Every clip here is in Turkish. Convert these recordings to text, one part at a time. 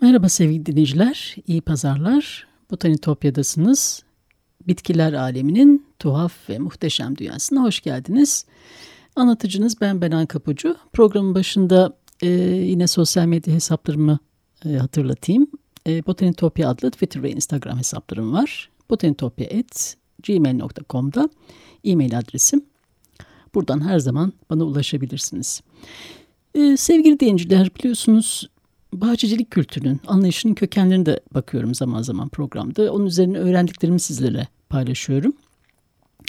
Merhaba sevgili dinleyiciler, iyi pazarlar. Botanitopya'dasınız. Bitkiler aleminin tuhaf ve muhteşem dünyasına hoş geldiniz. Anlatıcınız ben Benan Kapucu. Programın başında e, yine sosyal medya hesaplarımı e, hatırlatayım. E, Botanitopya adlı Twitter ve Instagram hesaplarım var. botanitopya.gmail.com'da e-mail adresim. Buradan her zaman bana ulaşabilirsiniz. E, sevgili dinleyiciler biliyorsunuz bahçecilik kültürünün, anlayışının kökenlerine de bakıyorum zaman zaman programda. Onun üzerine öğrendiklerimi sizlere paylaşıyorum.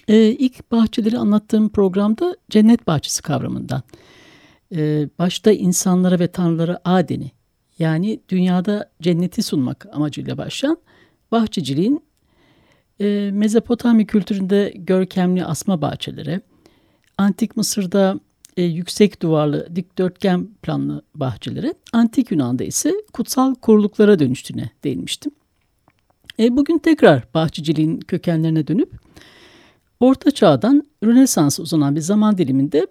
Ee, ilk bahçeleri anlattığım programda cennet bahçesi kavramından, ee, başta insanlara ve tanrılara adeni, yani dünyada cenneti sunmak amacıyla başlayan bahçeciliğin e, Mezopotamya kültüründe görkemli asma bahçelere, Antik Mısır'da e, yüksek duvarlı dikdörtgen planlı bahçelere, antik Yunan'da ise kutsal koruluklara dönüştüğüne değinmiştim. E, bugün tekrar bahçeciliğin kökenlerine dönüp Orta Çağ'dan Rönesans'a uzanan bir zaman diliminde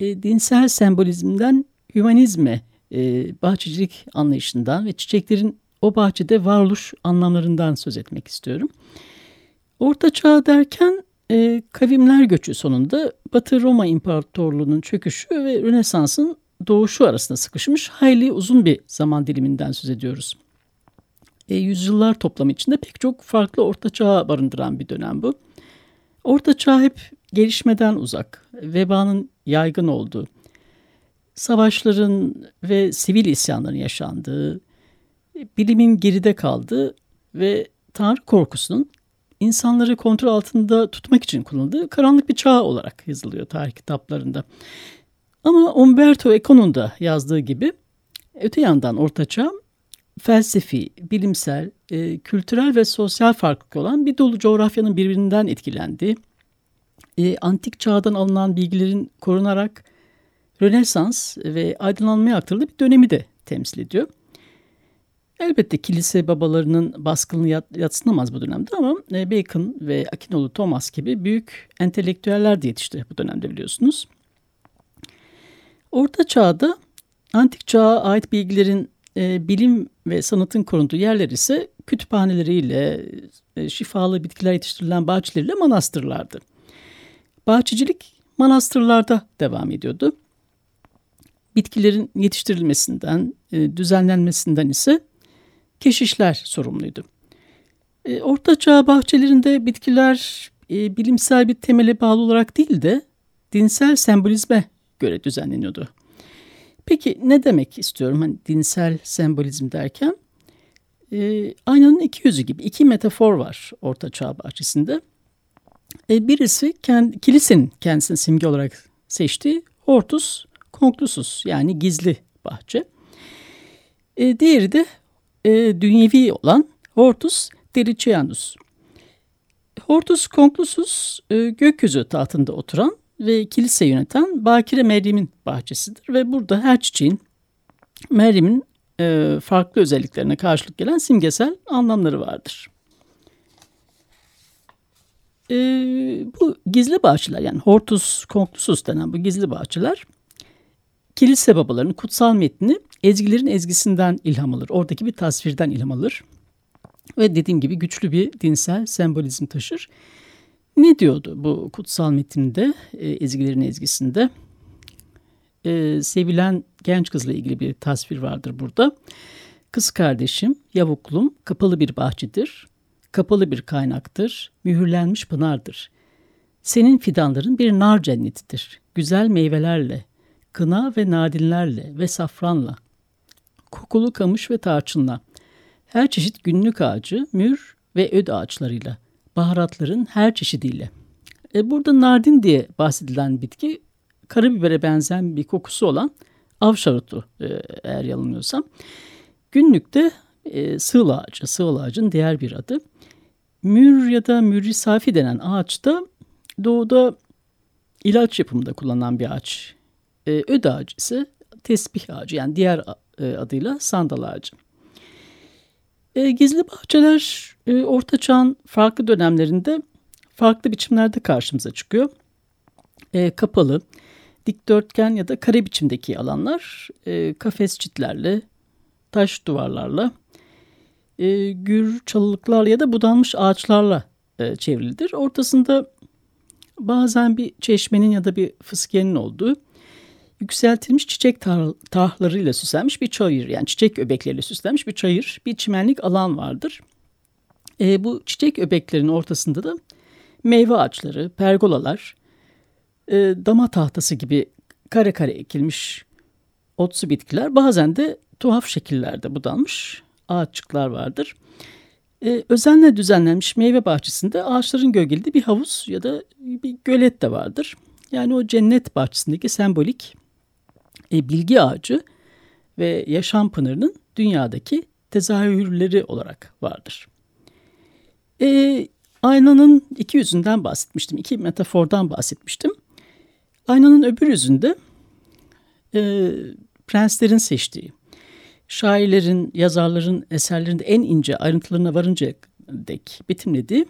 e, dinsel sembolizmden hümanizme, e, bahçecilik anlayışından ve çiçeklerin o bahçede varoluş anlamlarından söz etmek istiyorum. Orta Çağ derken e, kavimler göçü sonunda Batı Roma İmparatorluğu'nun çöküşü ve Rönesans'ın doğuşu arasında sıkışmış hayli uzun bir zaman diliminden söz ediyoruz. E, yüzyıllar toplamı içinde pek çok farklı orta çağ barındıran bir dönem bu. Orta çağ hep gelişmeden uzak, vebanın yaygın olduğu, savaşların ve sivil isyanların yaşandığı, bilimin geride kaldığı ve Tanrı korkusunun insanları kontrol altında tutmak için kullanıldığı karanlık bir çağ olarak yazılıyor tarih kitaplarında. Ama Umberto Eco'nun da yazdığı gibi öte yandan Orta Çağ felsefi, bilimsel, e, kültürel ve sosyal farklılık olan bir dolu coğrafyanın birbirinden etkilendiği, e, antik çağdan alınan bilgilerin korunarak Rönesans ve aydınlanmaya aktarıldığı bir dönemi de temsil ediyor. Elbette kilise babalarının baskını yatsınamaz bu dönemde ama e, Bacon ve Akinoğlu Thomas gibi büyük entelektüeller de yetişti bu dönemde biliyorsunuz. Orta çağda antik çağa ait bilgilerin e, bilim ve sanatın korunduğu yerler ise kütüphaneleriyle, e, şifalı bitkiler yetiştirilen bahçeleriyle manastırlardı. Bahçecilik manastırlarda devam ediyordu. Bitkilerin yetiştirilmesinden, düzenlenmesinden ise keşişler sorumluydu. E, Orta Çağ bahçelerinde bitkiler e, bilimsel bir temele bağlı olarak değil de dinsel sembolizme göre düzenleniyordu. Peki ne demek istiyorum hani dinsel sembolizm derken? E, aynanın iki yüzü gibi iki metafor var Orta Çağ bahçesinde. E, birisi kendi, kilisenin kendisini simge olarak seçtiği Hortus Conclusus yani gizli bahçe. E, diğeri de e, dünyevi olan Hortus Delicianus. Hortus Conclusus e, gökyüzü tahtında oturan ve kilise yöneten Bakire Meryem'in bahçesidir ve burada her çiçeğin Meryem'in e, farklı özelliklerine karşılık gelen simgesel anlamları vardır. E, bu gizli bahçeler yani Hortus Conclusus denen bu gizli bahçeler kilise babalarının kutsal metnini ezgilerin ezgisinden ilham alır. Oradaki bir tasvirden ilham alır. Ve dediğim gibi güçlü bir dinsel sembolizm taşır. Ne diyordu bu kutsal metinde, e, ezgilerin ezgisinde? E, sevilen genç kızla ilgili bir tasvir vardır burada. Kız kardeşim, yavuklum, kapalı bir bahçedir, kapalı bir kaynaktır, mühürlenmiş pınardır. Senin fidanların bir nar cennetidir, güzel meyvelerle, kına ve nadinlerle ve safranla kokulu kamış ve tarçınla. her çeşit günlük ağacı, mür ve öd ağaçlarıyla, baharatların her çeşidiyle. E, burada nardin diye bahsedilen bitki karabibere benzeyen bir kokusu olan avşarutu e, eğer yanılmıyorsam. Günlükte e, sığıl ağacı, sığıl ağacın diğer bir adı. Mür ya da mürri safi denen ağaç da doğuda ilaç yapımında kullanılan bir ağaç. E, öd ağacı ise tesbih ağacı yani diğer e, adıyla sandal ağacı. E, gizli bahçeler e, Orta Çağ'ın farklı dönemlerinde farklı biçimlerde karşımıza çıkıyor. E, kapalı, dikdörtgen ya da kare biçimdeki alanlar e, kafes çitlerle, taş duvarlarla, e, gür çalılıklarla ya da budanmış ağaçlarla e, çevrilidir. Ortasında bazen bir çeşmenin ya da bir fıskiyenin olduğu yükseltilmiş çiçek tahlarıyla süslenmiş bir çayır yani çiçek öbekleriyle süslenmiş bir çayır, bir çimenlik alan vardır. E, bu çiçek öbeklerin ortasında da meyve ağaçları, pergolalar, e, dama tahtası gibi kare kare ekilmiş otsu bitkiler bazen de tuhaf şekillerde budanmış ağaççıklar vardır. E, özenle düzenlenmiş meyve bahçesinde ağaçların gölgelediği bir havuz ya da bir gölet de vardır. Yani o cennet bahçesindeki sembolik e, bilgi ağacı ve yaşam pınarının dünyadaki tezahürleri olarak vardır. E, aynanın iki yüzünden bahsetmiştim, iki metafordan bahsetmiştim. Aynanın öbür yüzünde e, prenslerin seçtiği, şairlerin, yazarların eserlerinde en ince ayrıntılarına varınca dek betimlediği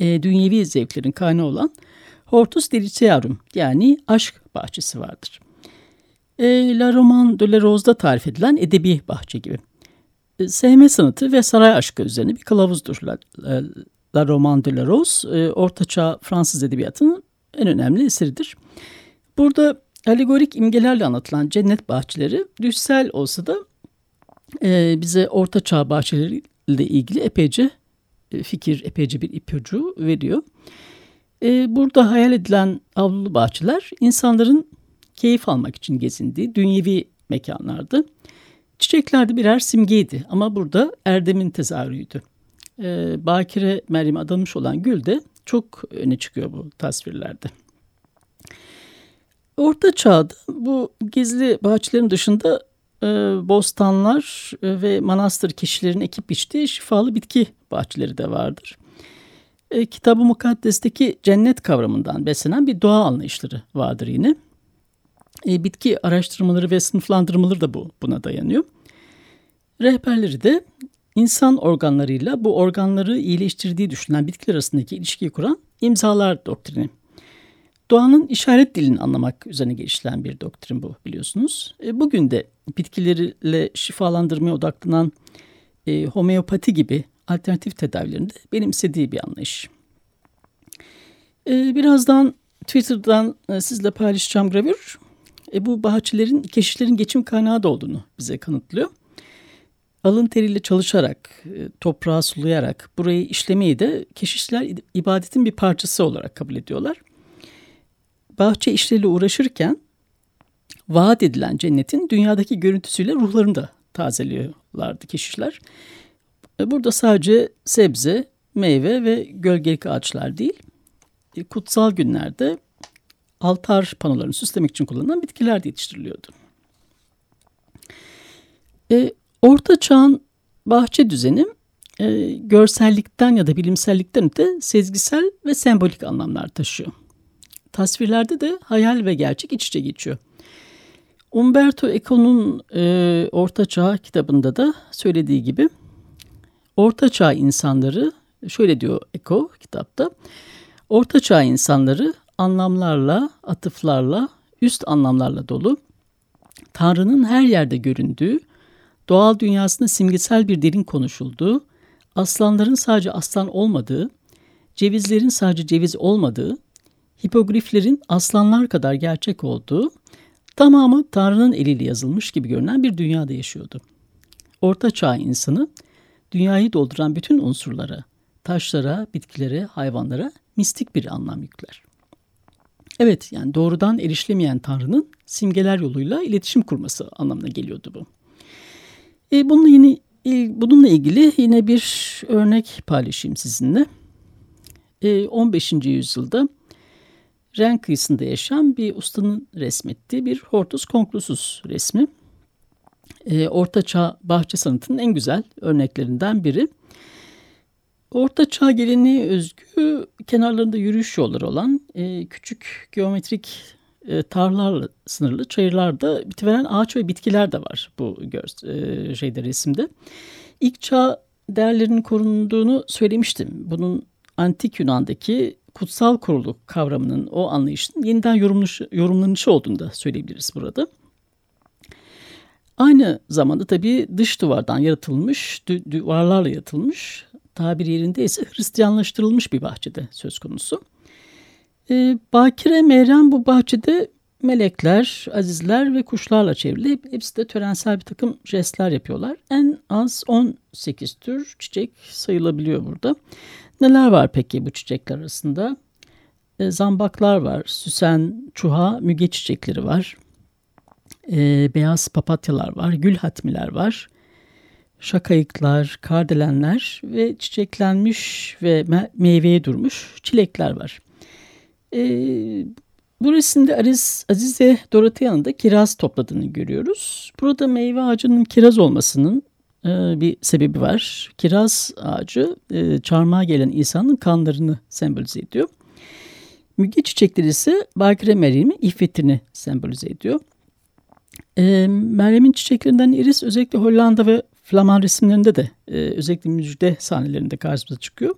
e, dünyevi zevklerin kaynağı olan Hortus Deliciarum yani aşk bahçesi vardır. E, La Roman de la Rose'da tarif edilen edebi bahçe gibi. E, sevme sanatı ve saray aşkı üzerine bir kılavuzdur La, La, la Roman de la Rose. E, Ortaçağ Fransız edebiyatının en önemli eseridir. Burada alegorik imgelerle anlatılan cennet bahçeleri düşsel olsa da e, bize ortaçağ bahçeleriyle ilgili epeyce e, fikir, epeyce bir ipucu veriyor. E, burada hayal edilen avlulu bahçeler insanların keyif almak için gezindiği dünyevi mekanlardı. Çiçekler de birer simgeydi ama burada Erdem'in tezahürüydü. E, Bakire Meryem adanmış olan gül de çok öne çıkıyor bu tasvirlerde. Orta Çağ'da bu gizli bahçelerin dışında e, bostanlar e, ve manastır kişilerin ekip biçtiği şifalı bitki bahçeleri de vardır. E, Kitab-ı Mukaddes'teki cennet kavramından beslenen bir doğa anlayışları vardır yine. E, bitki araştırmaları ve sınıflandırmaları da bu buna dayanıyor. Rehberleri de insan organlarıyla bu organları iyileştirdiği düşünülen bitkiler arasındaki ilişkiyi kuran imzalar doktrini. Doğanın işaret dilini anlamak üzerine geliştirilen bir doktrin bu biliyorsunuz. E, bugün de bitkilerle şifalandırmaya odaklanan e, homeopati gibi alternatif tedavilerinde benimsediği bir anlayış. E, birazdan Twitter'dan sizle paylaşacağım gravür e, bu bahçelerin keşişlerin geçim kaynağı da olduğunu bize kanıtlıyor. Alın teriyle çalışarak, e, toprağı sulayarak burayı işlemeyi de keşişler ibadetin bir parçası olarak kabul ediyorlar bahçe işleriyle uğraşırken vaat edilen cennetin dünyadaki görüntüsüyle ruhlarını da tazeliyorlardı keşişler. E, burada sadece sebze, meyve ve gölgelik ağaçlar değil, e, kutsal günlerde altar panolarını süslemek için kullanılan bitkiler de yetiştiriliyordu. E, Orta Çağ'ın bahçe düzeni e, görsellikten ya da bilimsellikten öte sezgisel ve sembolik anlamlar taşıyor tasvirlerde de hayal ve gerçek iç içe geçiyor. Umberto Eco'nun e, Orta Çağ kitabında da söylediği gibi Orta Çağ insanları şöyle diyor Eco kitapta. Orta Çağ insanları anlamlarla, atıflarla, üst anlamlarla dolu, Tanrı'nın her yerde göründüğü, doğal dünyasında simgesel bir dilin konuşulduğu, aslanların sadece aslan olmadığı, cevizlerin sadece ceviz olmadığı, hipogriflerin aslanlar kadar gerçek olduğu, tamamı Tanrı'nın eliyle yazılmış gibi görünen bir dünyada yaşıyordu. Orta Çağ insanı dünyayı dolduran bütün unsurlara, taşlara, bitkilere, hayvanlara mistik bir anlam yükler. Evet yani doğrudan erişilemeyen Tanrı'nın simgeler yoluyla iletişim kurması anlamına geliyordu bu. E, bununla yeni Bununla ilgili yine bir örnek paylaşayım sizinle. 15. yüzyılda Ren kıyısında yaşayan bir ustanın resmettiği bir Hortus Conclusus resmi. Orta Çağ bahçe sanatının en güzel örneklerinden biri. Orta Çağ geleneği özgü kenarlarında yürüyüş yolları olan küçük geometrik e, tarlalarla sınırlı çayırlarda bitiveren ağaç ve bitkiler de var bu e, şeyde resimde. İlk çağ değerlerinin korunduğunu söylemiştim. Bunun antik Yunan'daki kutsal kuruluk kavramının o anlayışın yeniden yorumlanışı, yorumlanışı olduğunu da söyleyebiliriz burada. Aynı zamanda tabii dış duvardan yaratılmış, duvarlarla yaratılmış, tabir yerinde ise Hristiyanlaştırılmış bir bahçede söz konusu. E, Bakire Meyrem bu bahçede melekler, azizler ve kuşlarla çevrili. Hepsi de törensel bir takım jestler yapıyorlar. En az 18 tür çiçek sayılabiliyor burada. Neler var peki bu çiçekler arasında? E, zambaklar var, süsen, çuha, müge çiçekleri var. E, beyaz papatyalar var, gül hatmiler var. Şakayıklar, kardelenler ve çiçeklenmiş ve meyveye durmuş çilekler var. E, bu resimde Aziz, Azize Dorothea'nın da kiraz topladığını görüyoruz. Burada meyve ağacının kiraz olmasının e, bir sebebi var. Kiraz ağacı e, çarmıha gelen insanın kanlarını sembolize ediyor. Müge çiçekleri ise Bakire Meryem'in iffetini sembolize ediyor. E, Meryem'in çiçeklerinden iris özellikle Hollanda ve Flaman resimlerinde de e, özellikle müjde sahnelerinde karşımıza çıkıyor.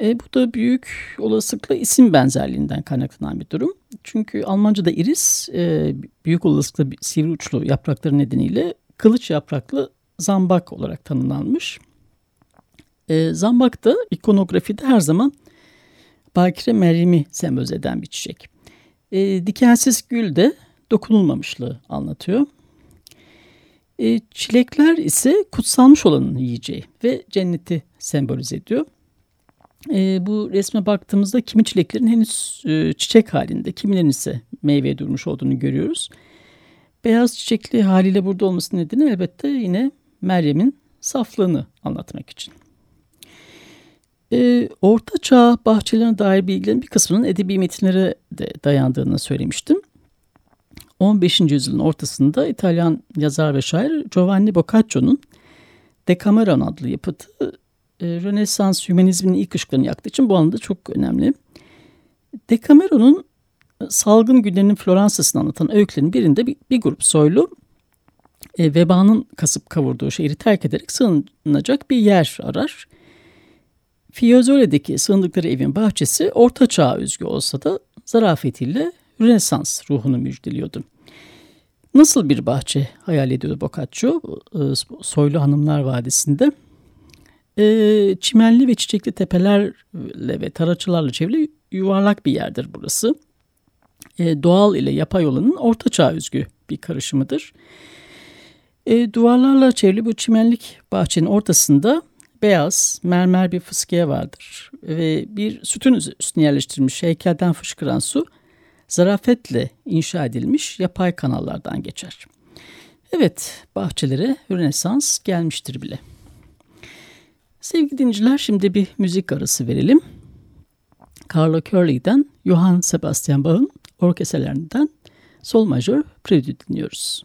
E, bu da büyük olasılıkla isim benzerliğinden kaynaklanan bir durum. Çünkü Almanca'da iris e, büyük olasılıkla sivri uçlu yaprakları nedeniyle kılıç yapraklı zambak olarak tanımlanmış. E, zambak da ikonografide her zaman Bakire Meryem'i sembolize eden bir çiçek. E, dikensiz gül de dokunulmamışlığı anlatıyor. E, çilekler ise kutsalmış olanın yiyeceği ve cenneti sembolize ediyor. E, bu resme baktığımızda kimi çileklerin henüz e, çiçek halinde, kimilerin ise meyveye durmuş olduğunu görüyoruz. Beyaz çiçekli haliyle burada olması nedeni elbette yine Meryem'in saflığını anlatmak için. E, Orta Çağ bahçelerine dair bilgilerin bir kısmının edebi metinlere de dayandığını söylemiştim. 15. yüzyılın ortasında İtalyan yazar ve şair Giovanni Boccaccio'nun Decameron adlı yapıtı e, Rönesans hümanizminin ilk ışıklarını yaktığı için bu anlamda çok önemli. Decameron'un e, salgın günlerinin Floransa'sını anlatan öykülerin birinde bir, bir grup soylu e, vebanın kasıp kavurduğu şehri terk ederek sığınacak bir yer arar. Fiozole'deki sığındıkları evin bahçesi orta çağ özgü olsa da zarafetiyle Rönesans ruhunu müjdeliyordu. Nasıl bir bahçe hayal ediyordu Boccaccio e, Soylu Hanımlar Vadisi'nde? E, çimenli ve çiçekli tepelerle ve taraçılarla çevrili yuvarlak bir yerdir burası. E, doğal ile yapay olanın orta çağ özgü bir karışımıdır. E, duvarlarla çevrili bu çimenlik bahçenin ortasında beyaz mermer bir fıskiye vardır. Ve bir sütun üstüne yerleştirilmiş heykelden fışkıran su zarafetle inşa edilmiş yapay kanallardan geçer. Evet bahçelere Rönesans gelmiştir bile. Sevgili dinleyiciler şimdi bir müzik arası verelim. Carlo Curley'den Johann Sebastian Bach'ın orkestralerinden Sol Majör Prelude dinliyoruz.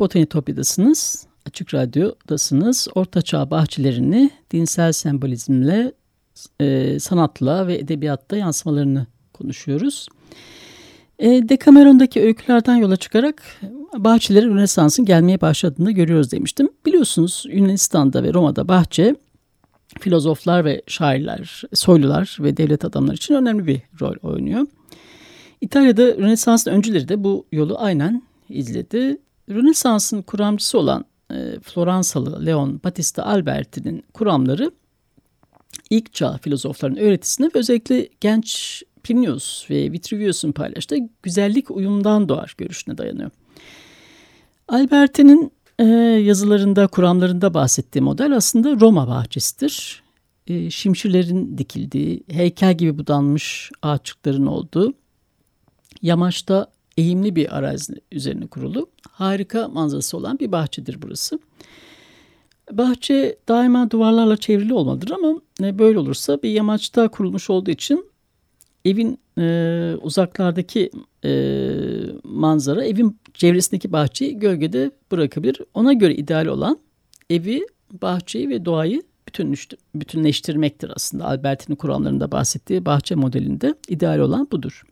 Botanitopya'dasınız, Açık Radyo'dasınız. Ortaçağ bahçelerini dinsel sembolizmle, e, sanatla ve edebiyatta yansımalarını konuşuyoruz. E, Decameron'daki öykülerden yola çıkarak bahçelere Rönesans'ın gelmeye başladığını görüyoruz demiştim. Biliyorsunuz Yunanistan'da ve Roma'da bahçe filozoflar ve şairler, soylular ve devlet adamları için önemli bir rol oynuyor. İtalya'da Rönesans'ın öncüleri de bu yolu aynen izledi. Rönesans'ın kuramcısı olan e, Floransalı Leon Battista Alberti'nin kuramları ilk çağ filozofların öğretisine ve özellikle genç Plinius ve Vitruvius'un paylaştığı güzellik uyumdan doğar görüşüne dayanıyor. Alberti'nin e, yazılarında, kuramlarında bahsettiği model aslında Roma bahçesidir. E, şimşirlerin dikildiği, heykel gibi budanmış ağaçlıkların olduğu, yamaçta eğimli bir arazi üzerine kurulu harika manzarası olan bir bahçedir burası. Bahçe daima duvarlarla çevrili olmalıdır ama e, böyle olursa bir yamaçta kurulmuş olduğu için evin e, uzaklardaki e, manzara evin çevresindeki bahçeyi gölgede bırakabilir. Ona göre ideal olan evi, bahçeyi ve doğayı bütünleştirmektir aslında. Albert'in kuramlarında bahsettiği bahçe modelinde ideal olan budur.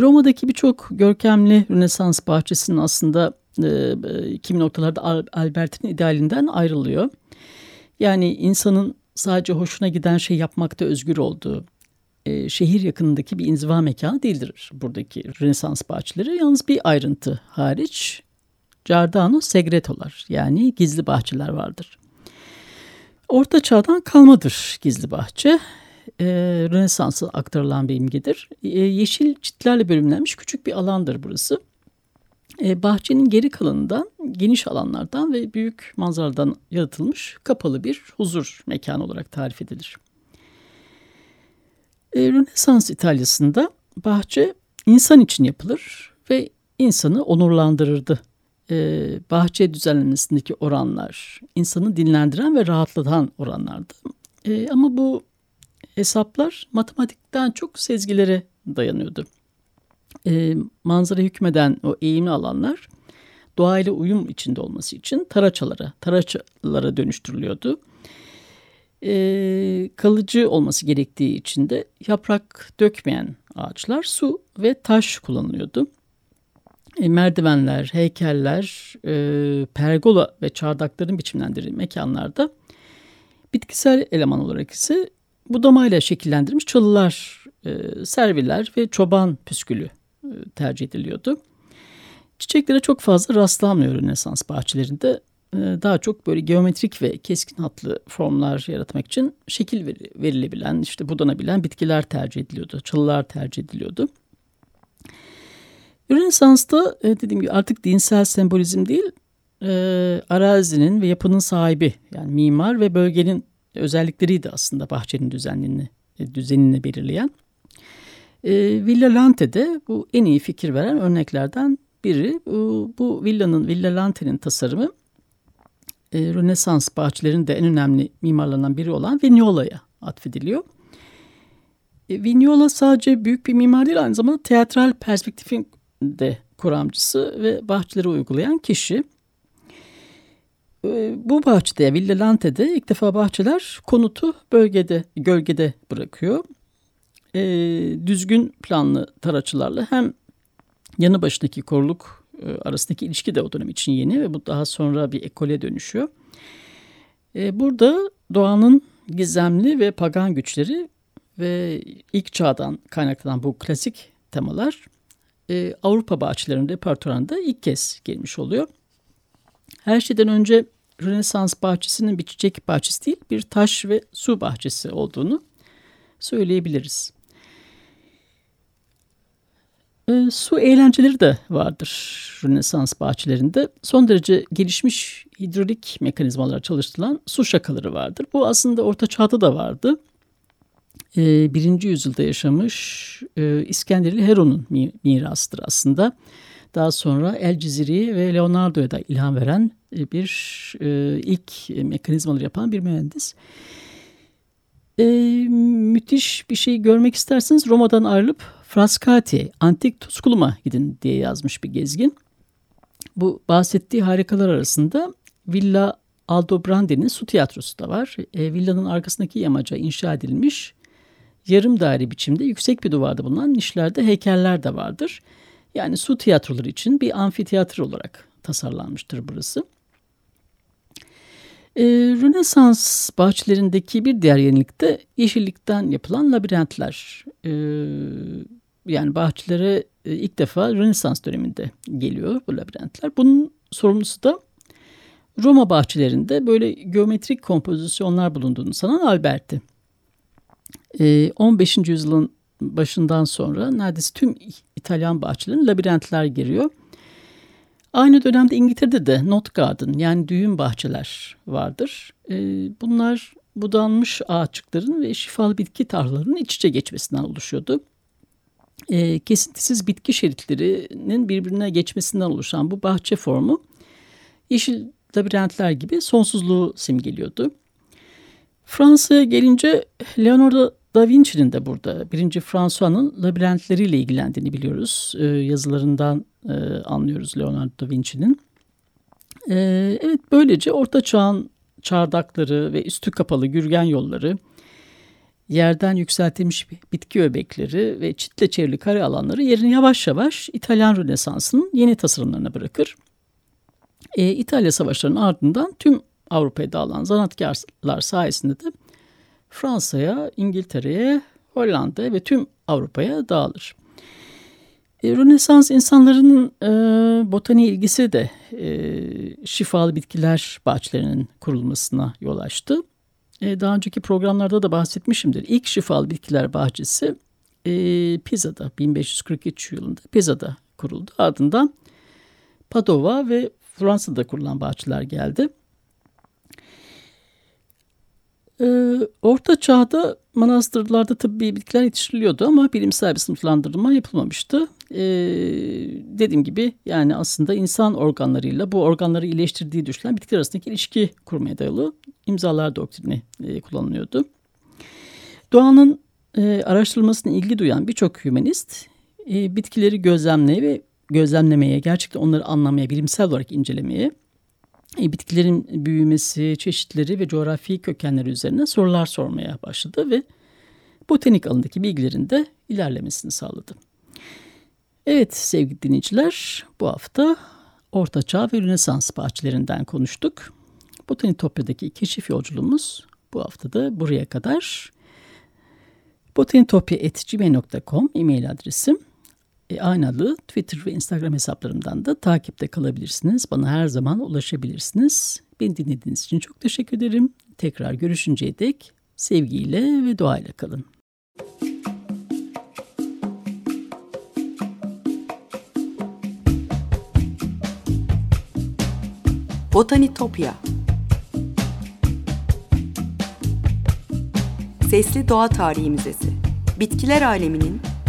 Roma'daki birçok görkemli Rönesans bahçesinin aslında e, kimi noktalarda Albert'in idealinden ayrılıyor. Yani insanın sadece hoşuna giden şey yapmakta özgür olduğu, e, şehir yakınındaki bir inziva mekanı değildir buradaki Rönesans bahçeleri. Yalnız bir ayrıntı hariç Giardano Segretolar yani gizli bahçeler vardır. Orta çağdan kalmadır gizli bahçe. E, Rönesans'a aktarılan bir imgedir. E, yeşil çitlerle bölümlenmiş küçük bir alandır burası. E, bahçenin geri kalanından, geniş alanlardan ve büyük manzaradan yaratılmış kapalı bir huzur mekanı olarak tarif edilir. E, Rönesans İtalya'sında bahçe insan için yapılır ve insanı onurlandırırdı. E, bahçe düzenlemesindeki oranlar insanı dinlendiren ve rahatlatan oranlardı. E, ama bu hesaplar matematikten çok sezgilere dayanıyordu. E, manzara hükmeden o eğimli alanlar doğayla uyum içinde olması için taraçalara, taraçalara dönüştürülüyordu e, kalıcı olması gerektiği için de yaprak dökmeyen ağaçlar su ve taş kullanılıyordu. E, merdivenler, heykeller, e, pergola ve çardakların biçimlendirildiği mekanlarda bitkisel eleman olarak ise budamayla şekillendirilmiş çalılar, e, serviler ve çoban püskülü e, tercih ediliyordu. Çiçeklere çok fazla rastlanmıyor Rönesans bahçelerinde ee, daha çok böyle geometrik ve keskin hatlı formlar yaratmak için şekil verilebilen, işte budanabilen bitkiler tercih ediliyordu, çalılar tercih ediliyordu. Rönesans'ta e, dediğim gibi artık dinsel sembolizm değil, e, arazinin ve yapının sahibi yani mimar ve bölgenin özellikleriydi aslında bahçenin düzenini, e, düzenini belirleyen. Villa Lante'de bu en iyi fikir veren örneklerden biri. Bu, bu villanın, Villa Lante'nin tasarımı e, Rönesans bahçelerinin de en önemli mimarlarından biri olan Vignola'ya atfediliyor. E, Vignola sadece büyük bir mimar değil aynı zamanda teatral perspektifin de kuramcısı ve bahçeleri uygulayan kişi. E, bu bahçede Villa Lante'de ilk defa bahçeler konutu bölgede, gölgede bırakıyor. E, düzgün planlı taraçılarla hem yanı başındaki koruluk e, arasındaki ilişki de o dönem için yeni ve bu daha sonra bir ekole dönüşüyor. E, burada doğanın gizemli ve pagan güçleri ve ilk çağdan kaynaklanan bu klasik temalar e, Avrupa bahçelerinin repertuarında ilk kez gelmiş oluyor. Her şeyden önce Rönesans bahçesinin bir çiçek bahçesi değil bir taş ve su bahçesi olduğunu söyleyebiliriz. E, su eğlenceleri de vardır Rönesans bahçelerinde. Son derece gelişmiş hidrolik mekanizmalar çalıştırılan su şakaları vardır. Bu aslında Orta Çağ'da da vardı. E, birinci yüzyılda yaşamış e, İskenderli Heron'un mirasıdır aslında. Daha sonra El Ciziri ve Leonardo'ya da ilham veren e, bir e, ilk mekanizmaları yapan bir mühendis. E, müthiş bir şey görmek isterseniz Roma'dan ayrılıp Frascati, Antik Tusculum'a gidin diye yazmış bir gezgin. Bu bahsettiği harikalar arasında Villa Aldobrande'nin su tiyatrosu da var. E, villanın arkasındaki yamaca inşa edilmiş yarım daire biçimde yüksek bir duvarda bulunan nişlerde heykeller de vardır. Yani su tiyatroları için bir amfiteyatro olarak tasarlanmıştır burası. Ee, Rönesans bahçelerindeki bir diğer yenilik de yeşillikten yapılan labirentler. Ee, yani bahçelere e, ilk defa Rönesans döneminde geliyor bu labirentler. Bunun sorumlusu da Roma bahçelerinde böyle geometrik kompozisyonlar bulunduğunu sanan Alberti. 15. Ee, yüzyılın başından sonra neredeyse tüm İtalyan bahçelerine labirentler giriyor. Aynı dönemde İngiltere'de de Not Garden yani düğün bahçeler vardır. Ee, bunlar budanmış ağaçlıkların ve şifalı bitki tarlalarının iç içe geçmesinden oluşuyordu. Ee, kesintisiz bitki şeritlerinin birbirine geçmesinden oluşan bu bahçe formu yeşil labirentler gibi sonsuzluğu simgeliyordu. Fransa'ya gelince Leonardo da Vinci'nin de burada birinci François'nın labirentleriyle ilgilendiğini biliyoruz. Ee, yazılarından e, anlıyoruz Leonardo da Vinci'nin. Ee, evet böylece Orta Çağ'ın çardakları ve üstü kapalı gürgen yolları, yerden yükseltilmiş bitki öbekleri ve çitle çevrili kare alanları yerini yavaş yavaş İtalyan Rönesansı'nın yeni tasarımlarına bırakır. Ee, İtalya Savaşları'nın ardından tüm Avrupa'ya dağılan zanatkarlar sayesinde de Fransa'ya, İngiltere'ye, Hollanda ve tüm Avrupa'ya dağılır. E, Rönesans insanların e, botaniğe ilgisi de e, şifalı bitkiler bahçelerinin kurulmasına yol açtı. E, daha önceki programlarda da bahsetmişimdir. İlk şifalı bitkiler bahçesi e, Pisa'da 1543 yılında Pisa'da kuruldu. Ardından Padova ve Fransa'da kurulan bahçeler geldi. Ee, Orta Çağ'da manastırlarda tabii bitkiler yetiştiriliyordu ama bilimsel bir sınıflandırma yapılmamıştı. Ee, dediğim gibi yani aslında insan organlarıyla bu organları iyileştirdiği düşünülen bitkiler arasındaki ilişki kurmaya dayalı imzalar doktrini e, kullanılıyordu. Doğanın e, araştırılmasına ilgi duyan birçok hümanist e, bitkileri gözlemleye ve gözlemlemeye, gerçekten onları anlamaya, bilimsel olarak incelemeye bitkilerin büyümesi, çeşitleri ve coğrafi kökenleri üzerine sorular sormaya başladı ve botanik alanındaki bilgilerin de ilerlemesini sağladı. Evet sevgili dinleyiciler bu hafta Orta Çağ ve Rönesans bahçelerinden konuştuk. Botanitopya'daki keşif yolculuğumuz bu hafta da buraya kadar. botanitopya.gmail.com e-mail adresim e, aynalı Twitter ve Instagram hesaplarımdan da takipte kalabilirsiniz. Bana her zaman ulaşabilirsiniz. Beni dinlediğiniz için çok teşekkür ederim. Tekrar görüşünceye dek sevgiyle ve doğayla kalın. Botanitopya Sesli Doğa Tarihi Müzesi Bitkiler aleminin